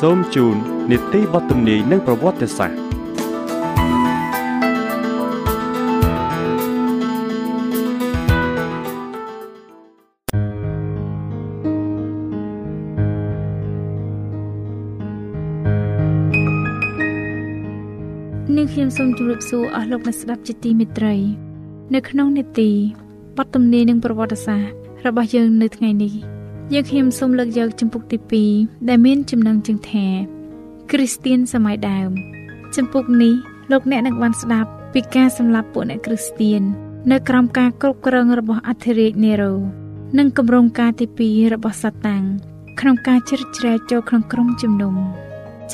សូមជូននីតិបទទំនាយនិងប្រវត្តិសាស្ត្រនាងខ្ញុំសូមជម្រាបសួរអស់លោកអ្នកស្ដាប់ជាទីមេត្រី នៅក្នុងនេតិបទទំនាយនិងប្រវត្តិសាស្ត្ររបស់យើងនៅថ្ងៃនេះ យើងខ្ញុំសូមលើកយកចំពុកទី2ដែលមានចំណងជើងថាគ្រីស្ទៀនសម័យដើមចំពុកនេះលោកអ្នកនឹងបានស្ដាប់ពីការសម្លាប់ពួកអ្នកគ្រីស្ទៀននៅក្រោមការគ្រប់គ្រងរបស់អធិរាជនេរ៉ូនិងគម្រោងការទី2របស់សាតាំងក្នុងការជ្រៀតជ្រែកចូលក្នុងក្រុមជំនុំ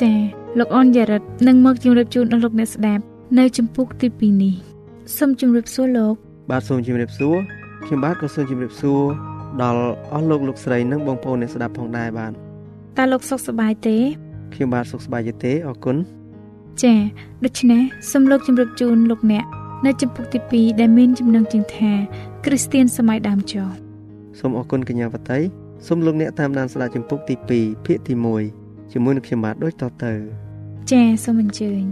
ចា៎លោកអនយ៉ារិតនឹងមកជម្រាបជូនដល់លោកអ្នកស្ដាប់នៅចំពុកទី2នេះសូមជម្រាបសួរលោកបាទសូមជម្រាបសួរខ្ញុំបាទក៏សូមជម្រាបសួរ ដល់អស់លោកលោកស្រីនិងបងប្អូនអ្នកស្ដាប់ផងដែរបាទតើលោកសុខសប្បាយទេខ្ញុំបាទសុខសប្បាយទេអរគុណចា៎ដូច្នេះសូមលោកជម្រាបជូនលោកអ្នកនៅចំពុកទី2ដែលមានចំណងជើងថាគ្រីស្ទៀនសម័យដើមចុះសូមអរគុណកញ្ញាវតីសូមលោកអ្នកតាមដានស្ដាប់ចំពុកទី2ភាគទី1ជាមួយនឹងខ្ញុំបាទដូចតទៅ ចា៎សូមអញ្ជើញ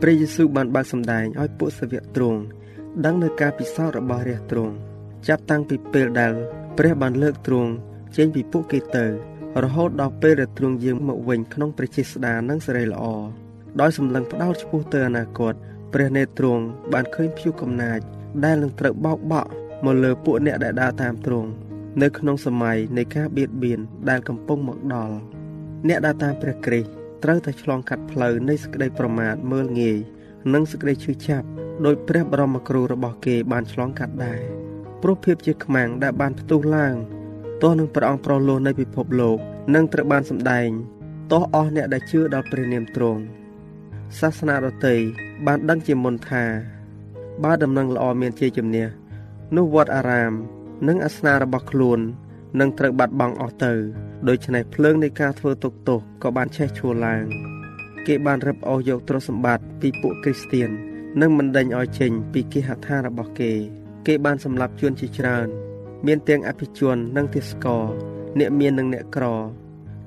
ព្រះយេស៊ូវបានបើកសម្ដែងឲ្យពួកសាវកទ្រង់ ដឹងនៅការពិសោធន៍របស់រាជទ្រង់ចាប់តាំងពីពេលដែលព្រះបានលើកទ្រង់ចេញពីពួកគេទៅ រហូតដល់ពេលដែលទ្រង់យាងមកវិញក្នុងព្រះចេស្តានិងសេរីល្អដោយសម្លឹងផ្ដោតឆ្ពោះទៅអនាគតព្រះនេទ្រង់បានឃើញភួកំណាចដែលនឹងត្រូវបោកបក់មកលើពួកអ្នកដែលដើរតាមទ្រង់នៅក្នុងសម័យនៃការបៀតបៀនដែលកំពុងមកដល់អ្នកដើរតាមព្រះគ្រីស្ទត្រូវតែឆ្លងកាត់ផ្លូវនៃសេចក្តីប្រមាថមើលងាយនិងសេចក្តីឈឺចាប់ ដោយព្រះបរមគ្រូរបស់គេបានឆ្លងកាត់ដែរព្រោះភាពជាខ្មាំងដែលបានផ្ទុះឡើងទាស់នឹងព្រះអង្គប្រោសលោះនៃពិភពលោកនឹងត្រូវបានសម្ដែងទាស់អស់អ្នកដែលជឿដល់ព្រះនាមទ្រង់សាសនាដទៃបានដឹងជាមុនថា បើដំណឹងល្អមានជាជំនះនោះវត្តអារាម និងអាសនៈរបស់ខ្លួននឹងត្រូវបាត់បង់អស់ទៅដូច្នេះភ្លើងនៃការធ្វើទុកទោសក៏បានឆេះឈួលឡើង គេបានរឹបអូសយកទ្រព្យសម្បត្តិពីពួកគ្រីស្ទៀន និងមិនដេញឲ្យចេញពីគេហដ្ឋានរបស់គេ គេបានសម្លាប់ជនជាច្រើន មានទាំងអភិជននិងទាសករអ្នកមាននិងអ្នកក្រ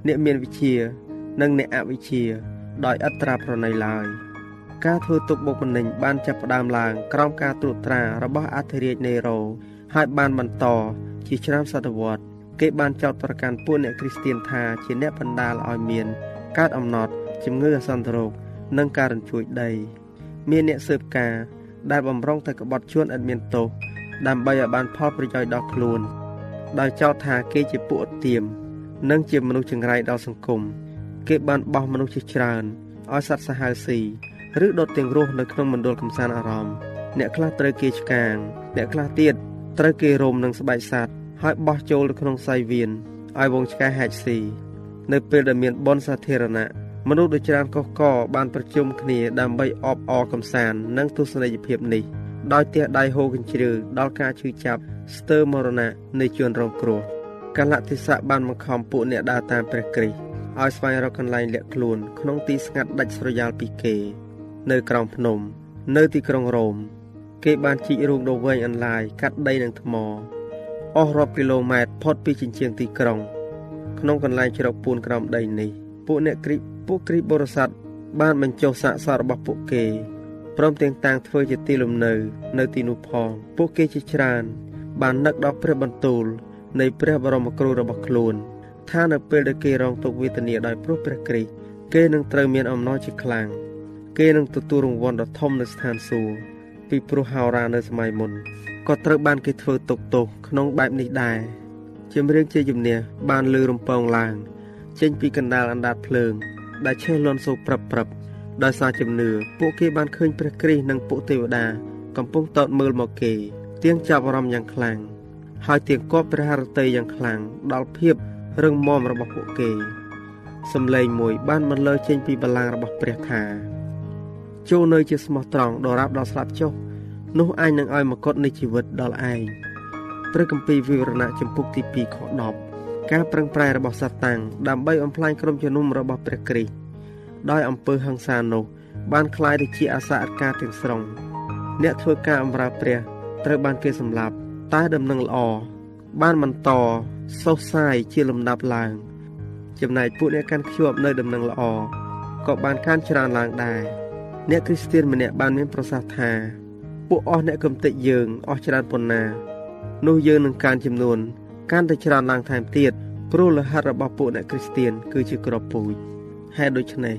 អ្នកមានវិជ្ជានិងអ្នកអវិជ្ជា ដោយអត្រាប្រណីឡើយការធ្វើទុកបុកម្នេញបានចាប់ផ្ដើមឡើងក្រោមការត្រួតត្រារបស់អធិរាជនេរ៉ូហើយបានបន្តជាច្រើនសតវត្សគេបានចោទប្រកាន់ពួកអ្នកគ្រីស្ទានថាជាអ្នកបណ្ដាលឲ្យមាន កើតអំណត់ជំងឺអសន្នរោគនិងការរញ្ជួយដី មានអ្នកស៊ើបការដែលបំរុងទៅក្បត់ជួនឥតមានទោសដើម្បីឲ្យបានផលប្រយោជន៍ដល់ខ្លួន ដោយចោទថាគេជាពួកអត់ទៀមនិងជាមនុស្សចង្រៃដល់សង្គមគេបានបោះមនុស្សជាច្រើនឲ្យសត្វសាហាវស៊ីឬដុតទាំងរស់នៅក្នុងមណ្ឌលកំសាន្តអារម្មណ៍អ្នកខ្លះត្រូវគេឆ្កាង អ្នកខ្លះទៀតត្រូវគេរោមនឹងស្បែកសត្វហើយបោះចូលទៅក្នុងសៃវៀនឲ្យវងឆ្កែហែកស៊ីនៅពេលដែលមានបនសាធារណៈ មនុស្សដូចច្រើនកុះកបានប្រជុំគ្នាដើម្បីអបអរកំសាន្តនិងទស្សនីយភាពនេះដោយទះដៃហូរកញ្ជ្រឿដល់ការឈឺចាប់ស្ទើរមរណៈនៃជនរងគ្រោះកាលៈទេសៈបានបង្ខំពួកអ្នកដើរតាមព្រះគ្រីស្ទឲ្យស្វែងរកកន្លែងលាក់ខ្លួនក្នុងទីស្ងាត់ដាច់ស្រយាលពីគេ នៅក្រោមភ្នំ នៅទីក្រុងរ៉ូមគេបានជីករូងដ៏វែងអន្លាយកាត់ដីនឹងថ្មអស់រាប់គីឡូម៉ែត្រផុតពីជញ្ជាំងទីក្រុង ក្នុងកន្លែងជ្រកពួនក្រោមដីនេះពួកអ្នកគ្រី ពួកគ្រីបរិស័ទបានបញ្ចុះសាកសពរបស់ពួកគេព្រមទាំងតាំងធ្វើជាទីលំនៅនៅទីនោះផងពួកគេជាច្រើន បាននឹកដល់ព្រះបន្ទូលនៃព្រះបរមគ្រូរបស់ខ្លួន ថានៅពេលដែលគេរងទុក្ខវេទនាដោយព្រោះព្រះគ្រីស្ទគេនឹងត្រូវមានអំណរជាខ្លាំងគេនឹងទទួលរង្វាន់ដ៏ធំនៅស្ថានសួគ៌ពីព្រោះហោរានៅសម័យមុនក៏ត្រូវបានគេធ្វើទុកទោសក្នុងបែបនេះដែរជំរៀងជាជំនះបានលឺរំពងឡើង ចេញពីកណ្ដាលអណ្ដាតភ្លើង ដែលឆេះលន់សូរព្រឹបព្រឹបដោយសារជំនឿពួកគេបានឃើញព្រះគ្រីស្ទនិងពួកទេវតាកំពុងតោតមើលមកគេទៀងចាប់អារម្មណ៍យ៉ាងខ្លាំងហើយទៀងគប់ព្រះハរតីយ៉ាងខ្លាំងដល់ភាពរឹងមាំរបស់ពួកគេសំឡេងមួយបានបន្លឺចេញពីបល្ល័ង្ករបស់ព្រះថាចូលនៅជាស្មោះត្រង់ដរាបដល់ស្លាប់ចុះនោះអញនឹងឲ្យមកុដនៃជីវិតដល់ឯងព្រះគម្ពីរវិវរណៈចំពុកទី2ខ10 ការប្រឹងប្រែងរបស់សាតាំងដើម្បីអំផ្លាញក្រុមជំនុំរបស់ព្រះគ្រីស្ទដោយអំពើហិង្សានោះបានคล้ายទៅជាអាសាអត់ការទាំងស្រុងអ្នកធ្វើការបម្រើព្រះត្រូវបានគេសម្លាប់តែដំណឹងល្អបានបន្តសុសសាយជាលំដាប់ឡើង ចំណែកពួកអ្នកកាន់ខ្ជាប់នៅដំណឹងល្អក៏បានកើនច្រើនឡើងដែរអ្នកគ្រីស្ទានម្នាក់បានមានប្រសាសន៍ថាពួកអស់អ្នកកំតិចយើងអស់ច្រើនប៉ុណ្ណា នោះយើងនឹងកើនចំនួន កាន់តែច្រើនឡើងថែមទៀតព្រោះលិខិតរបស់ពួកអ្នកគ្រីស្ទានគឺជាក្របពូជហេតុដូច្នេះ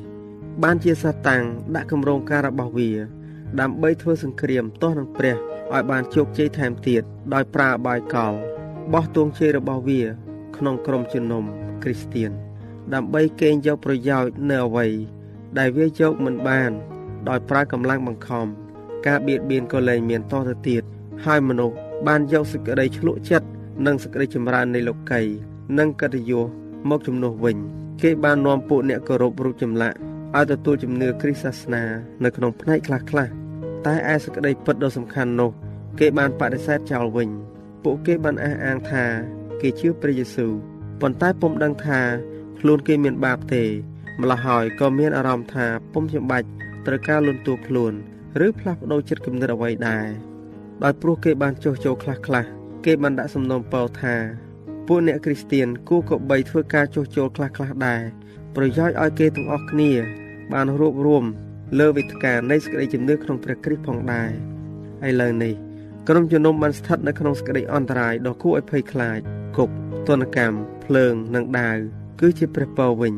បានជាសាតាំងដាក់គម្រោងការរបស់វា ដើម្បីធ្វើសង្គ្រាមទាស់នឹងព្រះឲ្យបានជោគជ័យថែមទៀតដោយប្រើអបាយកលបោះទួងជ័យរបស់វា ក្នុងក្រុមជំនុំគ្រីស្ទៀនដើម្បីកេងយកប្រយោជន៍នៅអ្វី ដែលវាយកមិនបាន ដោយប្រើកម្លាំងបង្ខំការបៀតបៀនក៏លែងមានតទៅទៀតហើយមនុស្សបានយកសេចក្តីឆ្លក់ចិត្ត និងសេចក្តីចម្រើននៃលោកីនិងកតញ្ញូមកជំនួសវិញ គេបាននាំពួកអ្នកគោរពរូបចម្លាក់ឲ្យទទួលជំនឿគ្រិស្តសាសនានៅក្នុងផ្នែកខ្លះៗតែឯសេចក្តីពិតដ៏សំខាន់នោះ គេបានបដិសេធចោលវិញ ពួកគេបានអះអាងថា គេជឿព្រះយេស៊ូវប៉ុន្តែពុំដឹងថាខ្លួនគេមានបាបទេម្ល៉េះហើយក៏មានអារម្មណ៍ថាពុំចាំបាច់ត្រូវការលន់តួខ្លួន ឬផ្លាស់ប្ដូរចិត្តគំនិតអ្វីដែរដោយព្រោះគេបានចុះចូលខ្លះខ្លះ គេបានដាក់សំណូមពរថា ពួកអ្នកគ្រីស្ទៀនគួរក៏បីធ្វើការចុះចូលខ្លះខ្លះដែរប្រយោជន៍ឲ្យគេទាំងអស់គ្នា បានរួបរวมលើវិទ្យានៃសេចក្តីជំនឿក្នុងព្រះគ្រីស្ទផងដែរឥឡូវនេះក្រុមជំនុំបានស្ថិតនៅក្នុងសេចក្តីអន្តរាយដ៏គួរឲ្យភ័យខ្លាចគុកទនកម្មភ្លើងនិងដាវគឺជាព្រះពរវិញ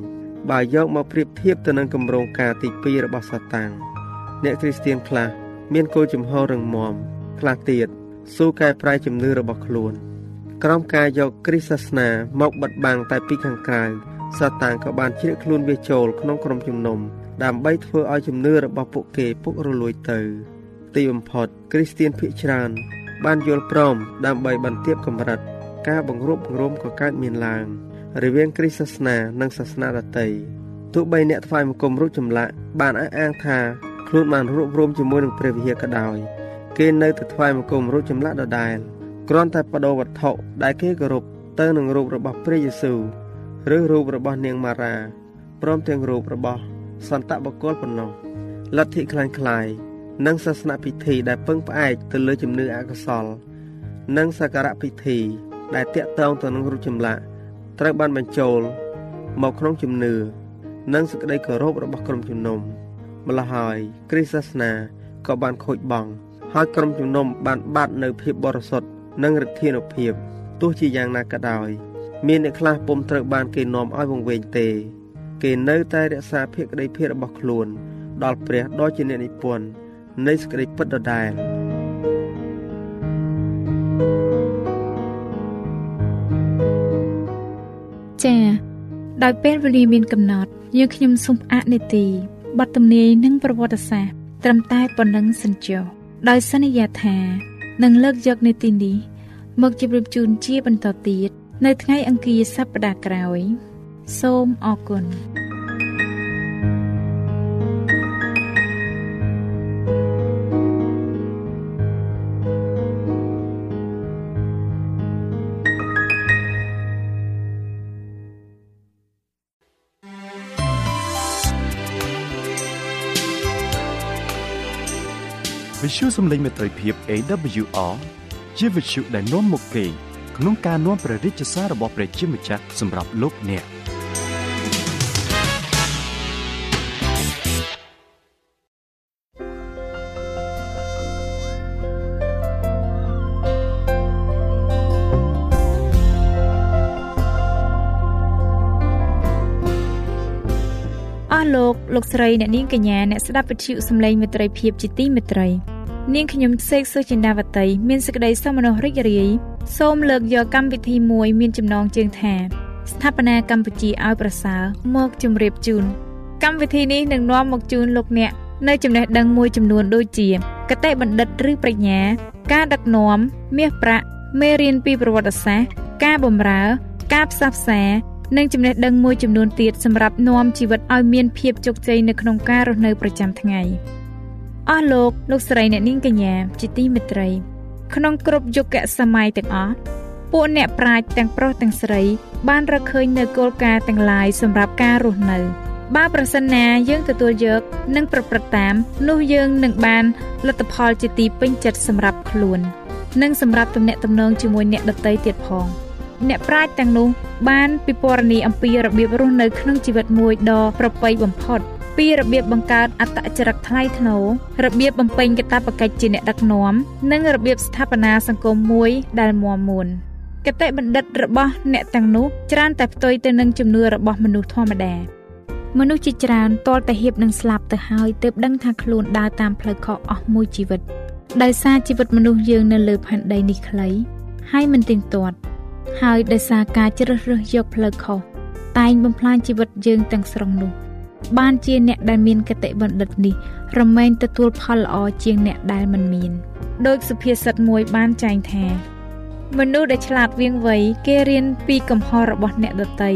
បើយកមកប្រៀបធៀបទៅនឹងគម្រោងការទី2របស់សាតាំងអ្នកគ្រីស្ទានខ្លះមានគោលជំហររឹងមាំខ្លះទៀត ស៊ូកែប្រែជំនឿរបស់ខ្លួនក្រោមការយកគ្រីស្ទសាសនាមកបិទបាំងតែពីខាងក្រៅសាតាំងក៏បានជ្រៀកខ្លួនវាចូលក្នុងក្រុមជំនុំដើម្បីធ្វើឲ្យជំនឿរបស់ពួកគេពុករលួយទៅទីបំផុតគ្រីស្ទៀនភាគច្រើនបានយល់ព្រមដើម្បីបន្ទាបកម្រិតការបង្រួបបង្រួមក៏កើតមានឡើងរវាងគ្រីស្ទសាសនានិងសាសនាដទៃទោះបីអ្នកថ្វាយបង្គំរូបចម្លាក់បានអះអាងថាខ្លួនបានរួបរวมជាមួយនឹងព្រះវិហារក៏ដោយ គេនៅតែថ្វាយបង្គំរូបចម្លាក់ដដែលគ្រាន់តែបដូរវត្ថុដែលគេគោរពទៅនឹងរូបរបស់ព្រះយេស៊ូវឬរូបរបស់នាងម៉ារ៉ាព្រមទាំងរូបរបស់សន្តបកុលប៉ុណ្ណោះលទ្ធិคล้ายคล้ายនិងសាសនពិធីដែលពឹងផ្អែកទៅលើជំនឿអកុសល និងសក្ការៈពិធី ដែលតាក់ទងទៅនឹងរូបចម្លាក់ត្រូវបានបញ្ចូលមកក្នុងជំនឿនិងសេចក្តីគោរពរបស់ក្រុមជំនុំម្ល៉េះហើយគ្រិស្តសាសនាក៏បានខូចបង់ ហើយក្រុមជំនុំបានបាត់នៅភាពបរិសុទ្ធនិងឫទ្ធានុភាពទោះជាយ៉ាងណាក៏ដោយមានអ្នកខ្លះពុំត្រូវបានគេនាំឲ្យវង្វេងទេ គេនៅតែរក្សាភក្តីភាពរបស់ខ្លួន ដល់ព្រះដ៏ជាអ្នកនិពន្ធនៃសេចក្តីពិតដដែលចា៎ដោយពេលវេលាមានកំណត់យើងខ្ញុំសូមអនុទីបទទំនាយនិងប្រវត្តិសាស្ត្រត្រឹមតែប៉ុណ្ណឹងសិនចុះ ដោយសន្យាថានឹងលើកយកនេតិនេះមកជម្រាបជូនជាបន្តទៀតនៅថ្ងៃអង្គារសប្តាហ៍ក្រោយ សូមអរគុណ ទ្យុសំឡេងមេត្រីភាព AWR ជាវិទ្យុដែលនាំមកពីក្នុងការនាំព្រះរាជសាររបស់ព្រះជាម្ចាស់សម្រាប់លោកអ្នកលោកលោកស្រីអ្នកនាងកញ្ញាអ្នកស្ដាប់វិទ្យុសំឡេងមេត្រីភាពជាទីមេត្រី នាងខ្ញុំសេកសុចិន្តាវតីមានសេចក្តីសុំមនោរីករាយសូមលើកយកកម្មវិធីមួយមានចំណងជើងថាស្ថាបនាកម្ពុជាឲ្យប្រសើរមកជម្រាបជូនកម្មវិធីនេះនឹងនាំមកជូនលោកអ្នកនៅចំណេះដឹងមួយចំនួនដូចជាកតេបណ្ឌិតឬប្រាជ្ញា ការដឹកនាំមាសប្រាក់មេរៀនពីប្រវត្តិសាស្ត្រការបម្រើ ការផ្សះផ្សានិងចំណេះដឹងមួយចំនួនទៀតសម្រាប់នាំជីវិតឲ្យមានភាពជោគជ័យនៅក្នុងការរស់នៅប្រចាំថ្ងៃ អស់លោកលោកស្រីអ្នកនាងកញ្ញាជាទីមេត្រី ក្នុងគ្រប់យុគសម័យទាំងអស់ពួកអ្នកប្រាជ្ញទាំងប្រុសទាំងស្រី បានរកឃើញនៅគោលការណ៍ទាំងឡាយសម្រាប់ការរស់នៅបើប្រសិនណាយើងទទួលយកនិងប្រព្រឹត្តតាមនោះយើងនឹងបានលទ្ធផលជាទីពេញចិត្តសម្រាប់ខ្លួន និងសម្រាប់ទំនាក់ទំនងជាមួយអ្នកដទៃទៀតផង អ្នកប្រាជ្ញទាំងនោះបានពិពណ៌នាអំពីរបៀបរស់នៅក្នុងជីវិតមួយដ៏ប្រពៃបំផុត ពីរបៀបបង្កើតអត្តចរិតថ្លៃថ្នូររបៀបបំពេញកាតព្វកិច្ចជាអ្នកដឹកនាំ និងរបៀបស្ថាបនាសង្គមមួយដែលមាំមួនកតិបណ្ឌិតរបស់អ្នកទាំងនោះច្រើនតែផ្ទុយទៅនឹងជំនឿរបស់មនុស្សធម្មតាមនុស្សជាច្រើនទាល់តែហៀបនឹងស្លាប់ទៅហើយទើបដឹងថាខ្លួនដើរតាមផ្លូវខុសអស់មួយជីវិតដោយសារជីវិតមនុស្សយើងនៅលើផែនដីនេះខ្លីហើយមិនទៀងទាត់ហើយដោយសារការជ្រើសរើសយកផ្លូវខុសតែងបំផ្លាញជីវិតយើងទាំងស្រុងនោះ បានជាអ្នកដែលមានកតិបណ្ឌិតនេះរមែងទទួលផលល្អជាងអ្នកដែលមិនមានដោយសុភាសិតមួយបានចែងថាមនុស្សដែលឆ្លាតវៀងវៃគេរៀនពីកំហុសរបស់អ្នកដទៃ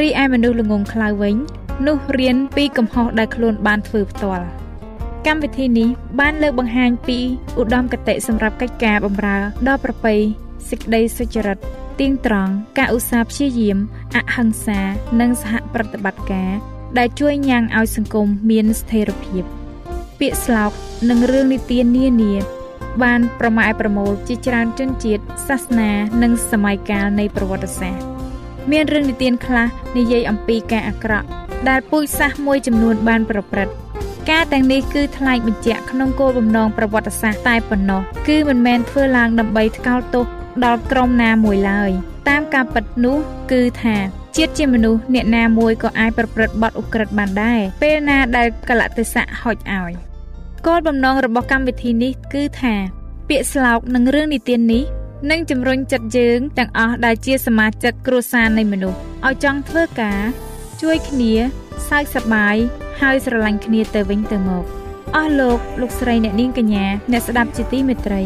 រីឯមនុស្សល្ងងខ្លៅវិញ នោះរៀនពីកំហុសដែលខ្លួនបានធ្វើផ្ទាល់កម្មវិធីនេះបានលើកបង្ហាញពីឧត្តមគតិសម្រាប់កិច្ចការបម្រើដល់ប្រពៃសេចក្តីសុចរិតទៀងត្រង់ការឧស្សាហ៍ព្យាយាម អហិង្សា និងសហប្រតិបត្តិការ ដែលជួយញ៉ាំងឲ្យសង្គមមានស្ថិរភាព ពាក្យស្លោកនិងរឿងនិទាននានា បានប្រម៉ែប្រមូលជាច្រើនជនជាតិសាសនានិងសម័យកាលនៃប្រវត្តិសាស្ត្រមានរឿងនិទានខ្លះនិយាយអំពីការអាក្រក់ដែលពូជសាសន៍មួយចំនួនបានប្រព្រឹត្តការទាំងនេះគឺថ្លែងបញ្ជាក់ក្នុងគោលបំណងប្រវត្តិសាស្ត្រតែប៉ុណ្ណោះគឺមិនមែនធ្វើឡើងដើម្បីថ្កោលទោសដល់ក្រុមណាមួយឡើយតាមការពិតនោះគឺថា ជាតិជាមនុស្សអ្នកណាមួយក៏អាចប្រព្រឹត្តបទឧក្រិដ្ឋបានដែរពេលណាដែលកលៈទេសៈហុចឲ្យគោលបំណងរបស់កម្មវិធីនេះគឺថា ពាក្យស្លោកនិងរឿងនិទាននេះនឹងជំរុញចិត្តយើងទាំងអស់ដែលជាសមាជិកគ្រួសារនៃមនុស្សឲ្យចង់ធ្វើការ ជួយគ្នាសើចសប្បាយហើយស្រឡាញ់គ្នាទៅវិញទៅមកអស់លោកលោកស្រីអ្នកនាងកញ្ញាអ្នកស្ដាប់ជាទីមេត្រី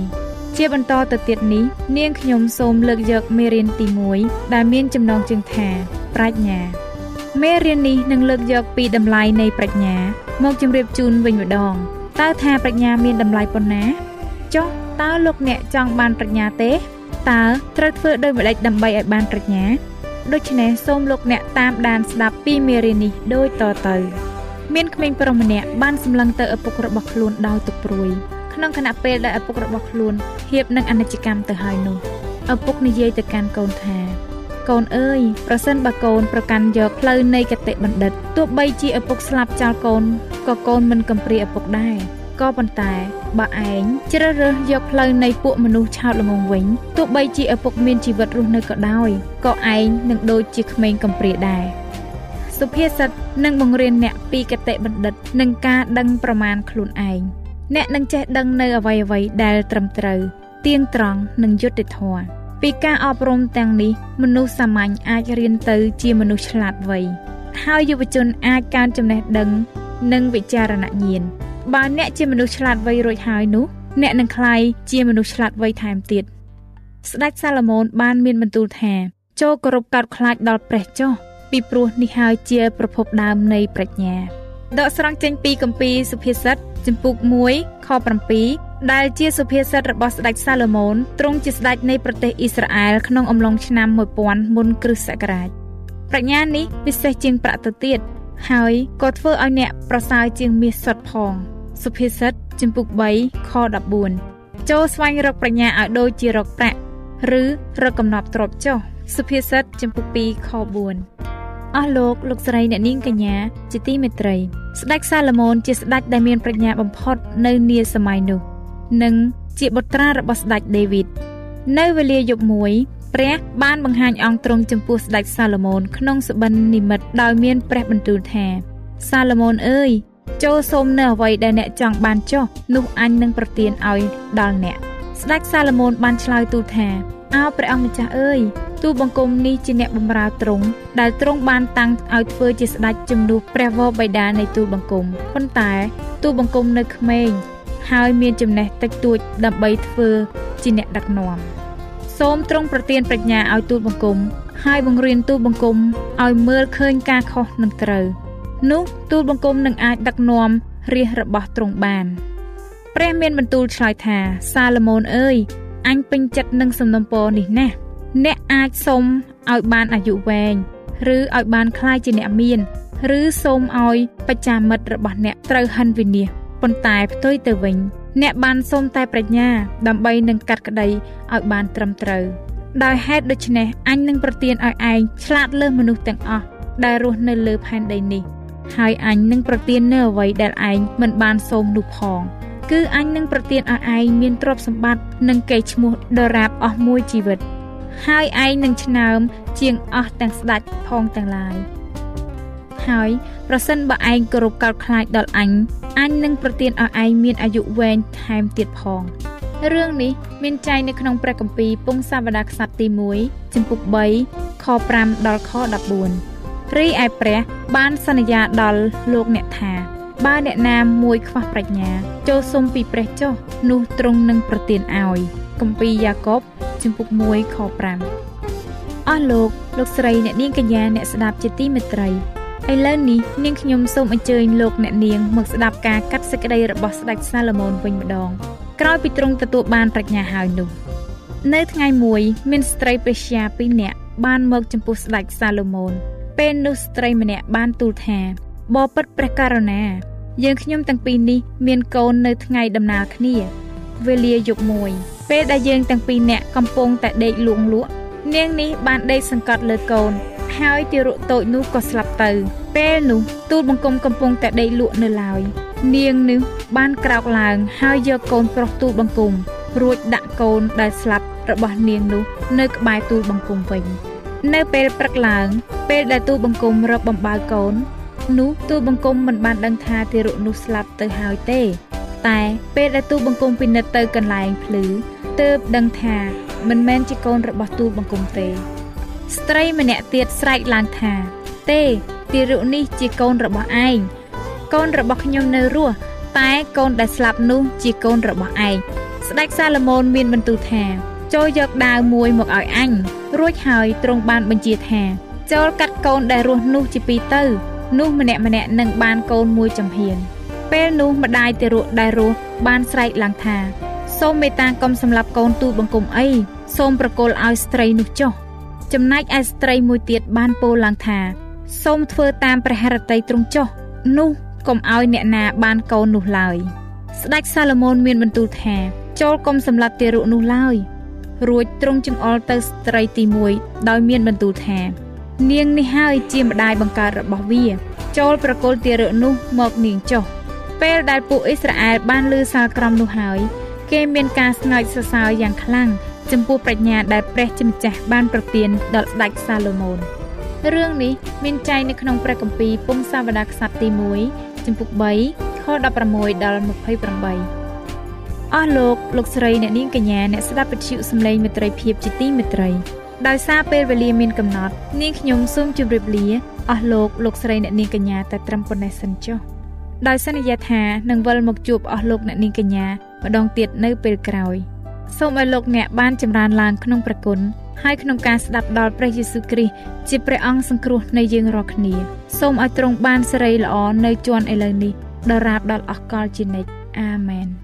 ជាបន្តទៅទៀតនេះនាងខ្ញុំសូមលើកយកមេរៀនទី1ដែលមានចំណងជើងថាប្រាជ្ញាមេរៀននេះនឹងលើកយកពីតម្លៃនៃប្រាជ្ញា មកជម្រាបជូនវិញម្ដងតើថាប្រាជ្ញាមានតម្លៃប៉ុណ្ណាចុះតើលោកអ្នកចង់បានប្រាជ្ញាទេតើត្រូវធ្វើដូចម្តេចដើម្បីឲ្យបានប្រាជ្ញាដូច្នេះសូមលោកអ្នកតាមដានស្ដាប់ពីមេរៀននេះដូចតទៅ មានក្មេងប្រុសម្នាក់បានសម្លឹងទៅឪពុករបស់ខ្លួនដោយទុកព្រួយ ក្នុងខណៈពេលដែលឪពុករបស់ខ្លួនហៀបនឹងអនិច្ចកម្មទៅហើយនោះឪពុកនិយាយទៅកាន់កូនថាកូនអើយប្រសិនបើកូនប្រកាន់យកផ្លូវនៃកតិបណ្ឌិតទោះបីជាឪពុកស្លាប់ចោលកូនក៏កូនមិនកំព្រាឪពុកដែរក៏ប៉ុន្តែបើឯងជ្រើសរើសយកផ្លូវនៃពួកមនុស្សឆោតល្ងងវិញទោះបីជាឪពុកមានជីវិតរស់នៅក៏ដោយក៏ឯងនឹងដូចជាក្មេងកំព្រាដែរសុភាសិតនឹងបង្រៀនអ្នកពីកតិបណ្ឌិត និងការដឹងប្រមាណខ្លួនឯង អ្នកនឹងចេះដឹងនៅអ្វីអ្វីដែលត្រឹមត្រូវទៀងត្រង់និងយុត្តិធម៌ពីការអប់រំទាំងនេះមនុស្សសាមញ្ញអាចរៀនទៅជាមនុស្សឆ្លាតវៃហើយយុវជនអាចកើនចំណេះដឹង និងវិចារណញ្ញាណបើអ្នកជាមនុស្សឆ្លាតវៃរួចហើយនោះអ្នកនឹងក្លាយជាមនុស្សឆ្លាតវៃថែមទៀតស្ដេចសាឡូមោនបានមានបន្ទូលថាចូលគោរពកោតខ្លាចដល់ព្រះចុះពីព្រោះនេះហើយជាប្រភពដើមនៃប្រាជ្ញា ដកស្រង់ចេញពីគម្ពីរសុភាសិតចំពុក1ខ7ដែលជាសុភាសិតរបស់ស្ដេចសាឡូមោនទ្រង់ជាស្ដេចនៃប្រទេសអ៊ីស្រាអែលក្នុងអំឡុងឆ្នាំ1000មុនគ្រិស្តសករាជប្រាជ្ញានេះពិសេសជាងប្រាក់ទៅទៀតហើយក៏ធ្វើឲ្យអ្នកប្រសើរជាងមាសសុទ្ធផងសុភាសិតចំពុក3ខ14ចូលស្វែងរកប្រាជ្ញាឲ្យដូចជារកប្រាក់ឬរកកំណប់ទ្រព្យចុះសុភាសិតចំពុក2ខ4 អស់លោកលោកស្រីអ្នកនាងកញ្ញាជាទីមេត្រី ស្ដេចសាឡូមោនជាស្ដេចដែលមានប្រាជ្ញាបំផុតនៅនាសម័យនោះ និងជាបុត្រារបស់ស្ដេចដេវីតនៅវេលាយប់មួយព្រះបានបង្ហាញអង្គទ្រង់ចំពោះស្ដេចសាឡូមោនក្នុងសបិននិមិត្តដោយមានព្រះបន្ទូលថា សាឡូមោនអើយចូលសូមនៅអ្វីដែលអ្នកចង់បានចុះនោះអញនឹងប្រទានឲ្យដល់អ្នកស្ដេចសាឡូមោនបានឆ្លើយទូលថាអោព្រះអង្គម្ចាស់អើយ ទូលបង្គំនេះជាអ្នកបម្រើទ្រង់ដែលទ្រង់បានតាំងឲ្យធ្វើជាស្ដេចជំនួសព្រះវរបិតានៃទូលបង្គំប៉ុន្តែទូលបង្គំនៅក្មេងហើយមានចំណេះតិចតួចដើម្បីធ្វើជាអ្នកដឹកនាំសូមទ្រង់ប្រទានប្រាជ្ញាឲ្យទូលបង្គំហើយបង្រៀនទូលបង្គំឲ្យមើលឃើញការខុសនិងត្រូវនោះទូលបង្គំនឹងអាចដឹកនាំរាជរបស់ទ្រង់បានព្រះមានបន្ទូលឆ្លើយថាសាឡូមោនអើយអញពេញចិត្តនឹងសំណពរនេះណាស់ អ្នកអាចសុំឲ្យបានអាយុវែងឬឲ្យបានคล้ายជាអ្នកមាន ឬសូមឲ្យបច្ចាមិត្តរបស់អ្នកត្រូវហិនវិនិច្ឆ័យប៉ុន្តែផ្ទុយទៅវិញ អ្នកបានសូមតែប្រាជ្ញា ដើម្បីនឹងកាត់ក្តីឲ្យបានត្រឹមត្រូវដោយហេតុដូច្នេះអញនឹងប្រទានឲ្យឯងឆ្លាតលើសមនុស្សទាំងអស់ដែលរស់នៅលើផែនដីនេះហើយអញនឹងប្រទាននៅអ្វីដែលឯងមិនបានសូមនោះផងគឺអញនឹងប្រទានឲ្យឯងមានទ្រព្យសម្បត្តិនិងកេរ្តិ៍ឈ្មោះដរាបអស់មួយជីវិត ហើយឯងនឹងឆ្នើម ជាងអស់ទាំងស្ដេចផងទាំងឡាយហើយប្រសិនបើឯងគោរពកោតខ្លាចដល់អញអញនឹងប្រទានឲ្យឯងមានអាយុវែងថែមទៀតផងរឿងនេះមានចែងនៅក្នុងព្រះគម្ពីរពងសាវតារខ្សត្រទី1ចំពុក3ខ5ដល់ខ14រីឯព្រះបានសន្យាដល់លោកអ្នកថា បើអ្នកណាមួយខ្វះប្រាជ្ញា ចូលសុំពីព្រះចុះនោះទ្រង់នឹងប្រទានឲ្យគម្ពីរយ៉ាកុបជំពូក1ខ5អស់លោកលោកស្រីអ្នកនាងកញ្ញាអ្នកស្ដាប់ជាទីមេត្រីឥឡូវនេះនាងខ្ញុំសូមអញ្ជើញលោកអ្នកនាងមកស្ដាប់ការកាត់សេចក្តីរបស់ស្ដេចសាឡូមោនវិញម្ដង ក្រោយពីទ្រង់ទទួលបានប្រាជ្ញាហើយនោះនៅថ្ងៃមួយមានស្ត្រីព្រះជាពីរនាក់បានមកចំពោះស្ដេចសាឡូមោនពេលនោះស្ត្រីម្នាក់បានទូលថាបបិទ្ធព្រះករុណា យើងខ្ញុំទាំងពីរនេះមានកូននៅថ្ងៃដំណើរគ្នាវេលាយប់មួយ ពេលដែលយើងទាំងពីរនាក់កំពុងតែដេកលួងលក់នាងនេះបានដេកសង្កត់លើកូន ហើយទារកតូចនោះក៏ស្លាប់ទៅ ពេលនោះទូលបង្គំកំពុងតែដេកលក់នៅឡើយនាងនេះបានក្រោកឡើងហើយយកកូនប្រុសទូលបង្គំរួចដាក់កូនដែលស្លាប់របស់នាងនោះនៅក្បែរទូលបង្គំវិញ នៅពេលព្រឹកឡើង ពេលដែលទូលបង្គំរកបំបើកូន នោះទូលបង្គំមិនបានដឹងថាទារកនោះស្លាប់ទៅហើយទេ តែពេលដែលទូលបង្គំពិនិត្យទៅកន្លែងភ្លឺទើបដឹងថាមិនមែនជាកូនរបស់ទូលបង្គំទេ ស្ត្រីម្នាក់ទៀតស្រែកឡើងថា ទេទារកនេះជាកូនរបស់ឯងកូនរបស់ខ្ញុំនៅរស់តែកូនដែលស្លាប់នោះជាកូនរបស់ឯងស្ដេចសាឡូមោនមានបន្ទូលថាចូលយកដាវមួយមកឲ្យអញរួចហើយទ្រង់បានបញ្ជាថាចូលកាត់កូនដែលរស់នោះជាពីរទៅ នោះម្នាក់ម្នាក់នឹងបានកូនមួយចំហៀងពេលនោះម្ដាយទារកដែលរស់បានស្រែកឡើងថា សូមមេត្តាកុំសម្លាប់កូនទូលបង្គំអីសូមប្រគល់ឲ្យស្ត្រីនោះចុះចំណែកឯស្ត្រីមួយទៀតបានពោលឡើងថាសូមធ្វើតាមព្រះハរតីទ្រង់ចុះនោះកុំឲ្យអ្នកណាបានកូននោះឡើយស្ដេចសាឡូមោនមានបន្ទូលថាចូលកុំសម្លាប់ទារកនោះឡើយរួចទ្រង់ចង្អុលទៅស្ត្រីទី1ដោយមានបន្ទូលថា នាងនេះហើយជាម្ដាយបង្កើតរបស់វា ចូលប្រគល់ទារកនោះមកនាងចុះពេលដែលពួកអ៊ីស្រាអែលបានលើសាលក្រមនោះហើយគេមានការស្ងើចសរសើរយ៉ាងខ្លាំងចំពោះប្រាជ្ញាដែលព្រះជាម្ចាស់បានប្រទានដល់ស្ដេចសាឡូមោនរឿងនេះមានចែងនៅក្នុងព្រះគម្ពីរពងសាវតារខ្សត្រទី1ចំពុក3ខ16ដល់28អស់លោកលោកស្រីអ្នកនាងកញ្ញាអ្នកស្ដាប់វិទ្យុសំឡេងមេត្រីភាពជាទីមេត្រី ដោយសារពេលវេលាមានកំណត់ នាងខ្ញុំសូមជម្រាបលាអស់លោកលោកស្រីអ្នកនាងកញ្ញាតែត្រឹមប៉ុណ្ណេះសិនចុះដោយសន្យាថានឹងវិលមកជួបអស់លោកអ្នកនាងកញ្ញាម្ដងទៀតនៅពេលក្រោយ។សូមឲ្យលោកអ្នកបានចម្រើនឡើងក្នុងព្រះគុណហើយក្នុងការស្ដាប់ដល់ព្រះយេស៊ូវគ្រីស្ទជាព្រះអង្គសង្គ្រោះនៃយើងរាល់គ្នាសូមឲ្យទ្រង់បានសេរីល្អនៅជាន់ឥឡូវនេះដរាបដល់អស់កលជានិច្ចអាមែន